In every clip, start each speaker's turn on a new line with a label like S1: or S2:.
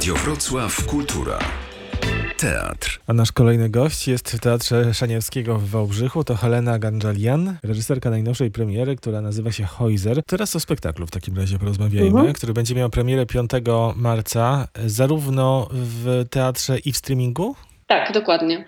S1: Radio Wrocław Kultura. Teatr.
S2: A nasz kolejny gość jest w Teatrze Szaniewskiego w Wałbrzychu. To Helena Ganżalian, reżyserka najnowszej premiery, która nazywa się Hojzer. Teraz o spektaklu w takim razie porozmawiajmy, mhm. który będzie miał premierę 5 marca, zarówno w teatrze i w streamingu?
S3: Tak, dokładnie.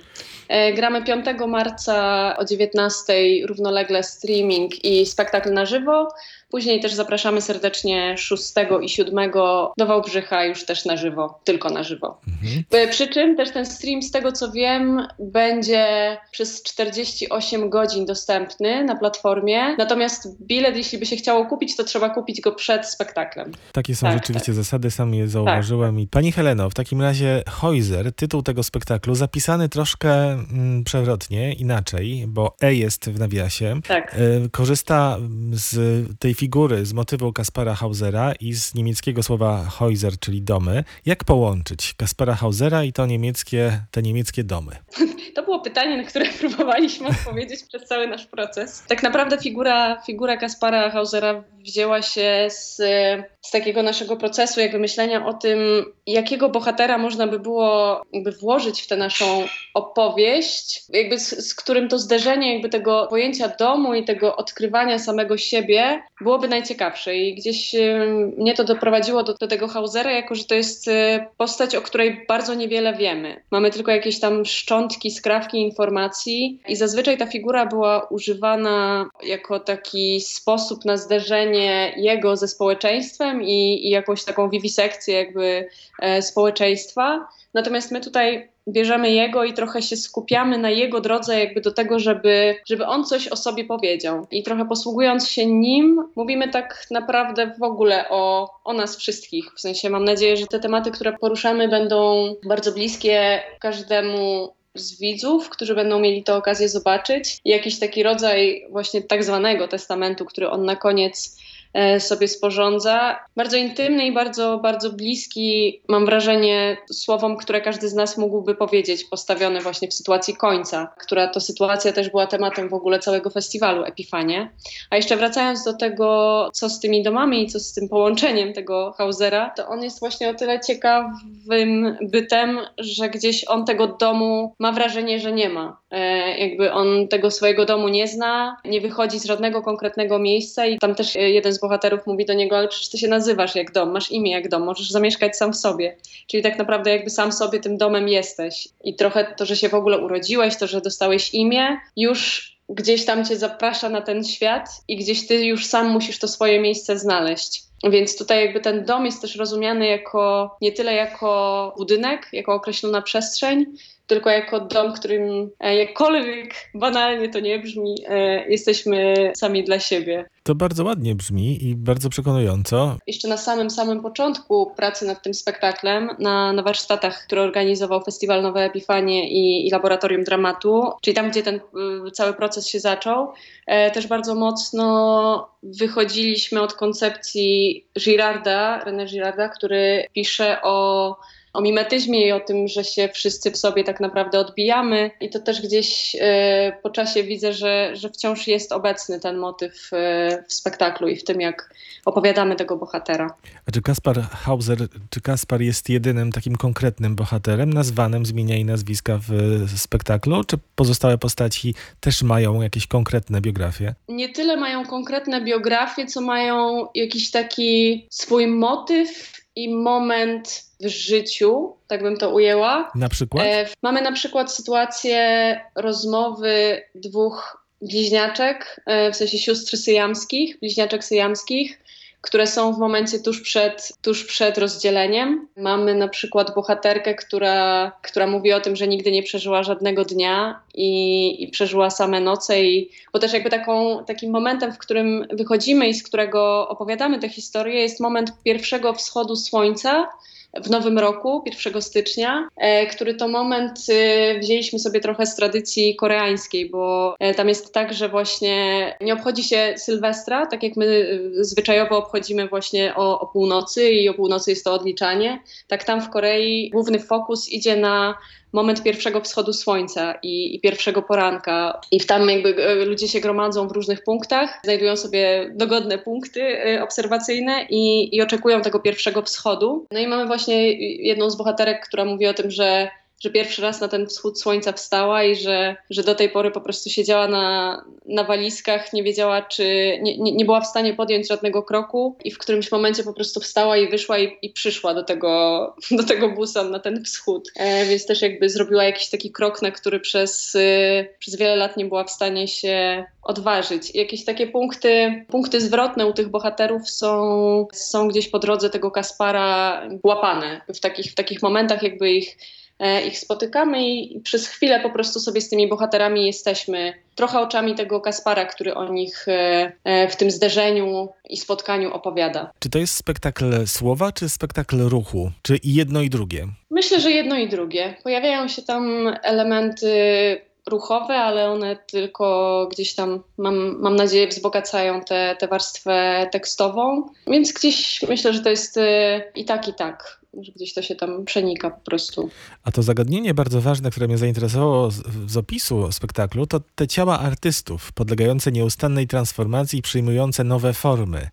S3: E, gramy 5 marca o 19 równolegle streaming i spektakl na żywo. Później też zapraszamy serdecznie 6 i 7 do Wałbrzycha już też na żywo, tylko na żywo. Mhm. E, przy czym też ten stream, z tego co wiem, będzie przez 48 godzin dostępny na platformie. Natomiast bilet, jeśli by się chciało kupić, to trzeba kupić go przed spektaklem.
S2: Takie są tak, rzeczywiście tak. zasady, sam je zauważyłem. Tak. I Pani Heleno, w takim razie Heuser, tytuł tego spektaklu, zapisany troszkę mm, przewrotnie, inaczej, bo E jest w nawiasie. Tak. Y, korzysta z tej figury z motywu Kaspara Hausera i z niemieckiego słowa Häuser, czyli domy. Jak połączyć Kaspara Hausera i to niemieckie, te niemieckie domy?
S3: To było pytanie, na które próbowaliśmy odpowiedzieć przez cały nasz proces. Tak naprawdę figura, figura Kaspara Hausera wzięła się z, z takiego naszego procesu jakby myślenia o tym, jakiego bohatera można by było jakby włożyć w tę naszą opowieść, jakby z, z którym to zderzenie jakby tego pojęcia domu i tego odkrywania samego siebie byłoby najciekawsze. I gdzieś mnie to doprowadziło do, do tego Hausera, jako że to jest y, postać, o której bardzo niewiele wiemy. Mamy tylko jakieś tam szczątki, skrawki informacji i zazwyczaj ta figura była używana jako taki sposób na zderzenie jego ze społeczeństwem i, i jakąś taką wiwisekcję jakby e, społeczeństwa. Natomiast my tutaj bierzemy jego i trochę się skupiamy na jego drodze jakby do tego, żeby, żeby on coś o sobie powiedział. I trochę posługując się nim, mówimy tak naprawdę w ogóle o, o nas wszystkich. W sensie mam nadzieję, że te tematy, które poruszamy będą bardzo bliskie każdemu z widzów, którzy będą mieli tę okazję zobaczyć. Jakiś taki rodzaj właśnie tak zwanego testamentu, który on na koniec sobie sporządza. Bardzo intymny i bardzo, bardzo bliski, mam wrażenie, słowom, które każdy z nas mógłby powiedzieć, postawione właśnie w sytuacji końca, która to sytuacja też była tematem w ogóle całego festiwalu Epifanie. A jeszcze wracając do tego, co z tymi domami i co z tym połączeniem tego Hausera, to on jest właśnie o tyle ciekawym bytem, że gdzieś on tego domu ma wrażenie, że nie ma. E, jakby on tego swojego domu nie zna, nie wychodzi z żadnego konkretnego miejsca i tam też jeden z bohaterów mówi do niego, ale przecież ty się nazywasz jak dom, masz imię jak dom, możesz zamieszkać sam w sobie. Czyli tak naprawdę jakby sam sobie tym domem jesteś. I trochę to, że się w ogóle urodziłeś, to, że dostałeś imię, już gdzieś tam cię zaprasza na ten świat i gdzieś ty już sam musisz to swoje miejsce znaleźć. Więc tutaj jakby ten dom jest też rozumiany jako nie tyle jako budynek, jako określona przestrzeń, tylko jako dom, którym e, jakkolwiek banalnie to nie brzmi, e, jesteśmy sami dla siebie.
S2: To bardzo ładnie brzmi i bardzo przekonująco.
S3: Jeszcze na samym, samym początku pracy nad tym spektaklem, na, na warsztatach, które organizował Festiwal Nowe Epifanie i, i Laboratorium Dramatu, czyli tam, gdzie ten y, cały proces się zaczął, e, też bardzo mocno wychodziliśmy od koncepcji Girarda, René Girarda, który pisze o o mimetyzmie i o tym, że się wszyscy w sobie tak naprawdę odbijamy. I to też gdzieś e, po czasie widzę, że, że wciąż jest obecny ten motyw e, w spektaklu i w tym, jak opowiadamy tego bohatera.
S2: A czy Kaspar Hauser, czy Kaspar jest jedynym takim konkretnym bohaterem nazwanym z imienia i nazwiska w spektaklu, czy pozostałe postaci też mają jakieś konkretne biografie?
S3: Nie tyle mają konkretne biografie, co mają jakiś taki swój motyw i moment w życiu, tak bym to ujęła.
S2: Na przykład? E,
S3: mamy na przykład sytuację rozmowy dwóch bliźniaczek, e, w sensie sióstr syjamskich, bliźniaczek syjamskich, które są w momencie tuż przed, tuż przed rozdzieleniem. Mamy na przykład bohaterkę, która, która mówi o tym, że nigdy nie przeżyła żadnego dnia i, i przeżyła same noce. I, bo też jakby taką, takim momentem, w którym wychodzimy i z którego opowiadamy tę historię, jest moment pierwszego wschodu słońca w nowym roku, 1 stycznia, e, który to moment e, wzięliśmy sobie trochę z tradycji koreańskiej, bo e, tam jest tak, że właśnie nie obchodzi się Sylwestra, tak jak my zwyczajowo obchodzimy właśnie o, o północy i o północy jest to odliczanie, tak tam w Korei główny fokus idzie na moment pierwszego wschodu słońca i, i, pierwszego poranka. I tam jakby e, ludzie się gromadzą w różnych punktach, znajdują sobie dogodne punkty e, obserwacyjne i, i oczekują tego pierwszego wschodu. No i mamy właśnie jedną z bohaterek, która mówi o tym, że że pierwszy raz na ten wschód słońca wstała i że, że do tej pory po prostu siedziała na, na walizkach, nie wiedziała, czy nie, nie, nie była w stanie podjąć żadnego kroku i w którymś momencie po prostu wstała i wyszła i, i przyszła do tego, do tego busa na ten wschód. E, więc też jakby zrobiła jakiś taki krok, na który przez, y, przez wiele lat nie była w stanie się odważyć. Jakieś takie punkty, punkty zwrotne u tych bohaterów są, są gdzieś po drodze tego Kaspara łapane w takich, w takich momentach, jakby ich ich spotykamy i przez chwilę po prostu sobie z tymi bohaterami jesteśmy trochę oczami tego Kaspara, który o nich e, e, w tym zderzeniu i spotkaniu opowiada.
S2: Czy to jest spektakl słowa, czy spektakl ruchu? Czy i jedno i drugie?
S3: Myślę, że jedno i drugie. Pojawiają się tam elementy ruchowe, ale one tylko gdzieś tam, mam, mam nadzieję, wzbogacają tę warstwę tekstową. Więc gdzieś myślę, że to jest i tak, i tak że gdzieś to się tam przenika po prostu.
S2: A to zagadnienie bardzo ważne, które mnie zainteresowało z, z opisu spektaklu, to te ciała artystów podlegające nieustannej transformacji i przyjmujące nowe formy.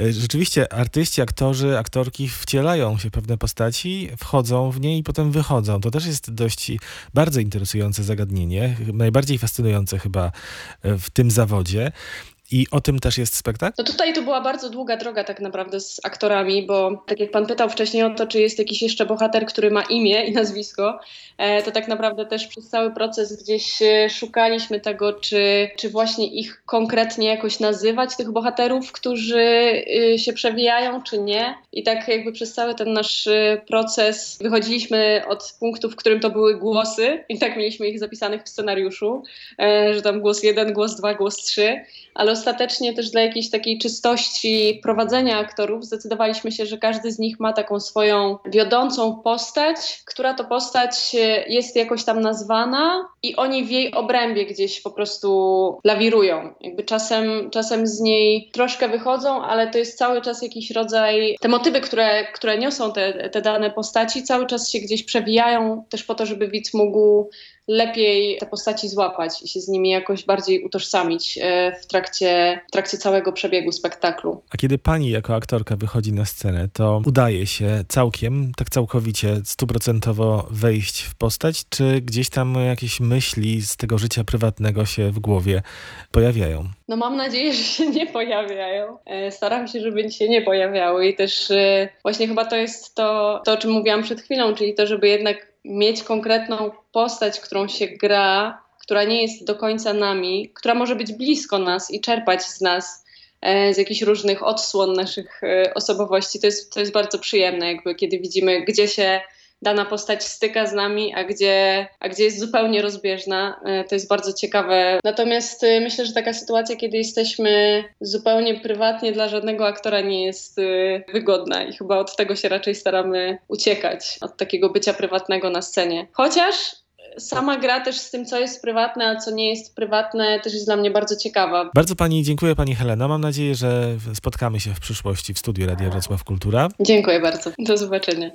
S2: E, rzeczywiście artyści, aktorzy, aktorki wcielają się w pewne postaci, wchodzą w nie i potem wychodzą. To też jest dość bardzo interesujące zagadnienie, najbardziej fascynujące chyba e, w tym zawodzie. I o tym też jest spektakl?
S3: No tutaj to była bardzo długa droga tak naprawdę z aktorami, bo tak jak pan pytał wcześniej o to, czy jest jakiś jeszcze bohater, który ma imię i nazwisko, e, to tak naprawdę też przez cały proces gdzieś e, szukaliśmy tego, czy, czy właśnie ich konkretnie jakoś nazywać, tych bohaterów, którzy e, się przewijają, czy nie. I tak jakby przez cały ten nasz proces wychodziliśmy od punktu, w którym to były głosy i tak mieliśmy ich zapisanych w scenariuszu, że tam głos jeden, głos dwa, głos trzy, ale ostatecznie też dla jakiejś takiej czystości prowadzenia aktorów zdecydowaliśmy się, że każdy z nich ma taką swoją wiodącą postać, która to postać jest jakoś tam nazwana i oni w jej obrębie gdzieś po prostu lawirują. Jakby czasem, czasem z niej troszkę wychodzą, ale to jest cały czas jakiś rodzaj, te motywy, które, które niosą te, te dane postaci, cały czas się gdzieś przewijają też po to, żeby widz mógł lepiej te postaci złapać i się z nimi jakoś bardziej utożsamić e, w trakcie, w trakcie całego przebiegu spektaklu.
S2: A kiedy pani jako aktorka wychodzi na scenę, to udaje się całkiem, tak całkowicie, stuprocentowo wejść w postać, czy gdzieś tam jakieś myśli z tego życia prywatnego się w głowie pojawiają?
S3: No mam nadzieję, że się nie pojawiają. E, staram się, żeby się nie pojawiały i też e, właśnie chyba to jest to, to o czym mówiłam przed chwilą, czyli to, żeby jednak mieć konkretną postać, którą się gra, która nie jest do końca nami, która może być blisko nas i czerpać z nas e, z jakichś różnych odsłon naszych osobowości. To jest, to jest bardzo przyjemne, jakby kiedy widzimy, gdzie się dana postać styka z nami, a gdzie, a gdzie jest zupełnie rozbieżna. E, to jest bardzo ciekawe. Natomiast e, myślę, że taka sytuacja, kiedy jesteśmy zupełnie prywatnie, dla żadnego aktora nie jest e, wygodna i chyba od tego się raczej staramy uciekać, od takiego bycia prywatnego na scenie. Chociaż sama gra też z tym, co jest prywatne, a co nie jest prywatne, też jest dla mnie bardzo ciekawa.
S2: Bardzo Pani dziękuję, Pani Helena. Mam nadzieję, że spotkamy się w przyszłości w studiu Radia Wrocław Kultura.
S3: Dziękuję bardzo. Do zobaczenia.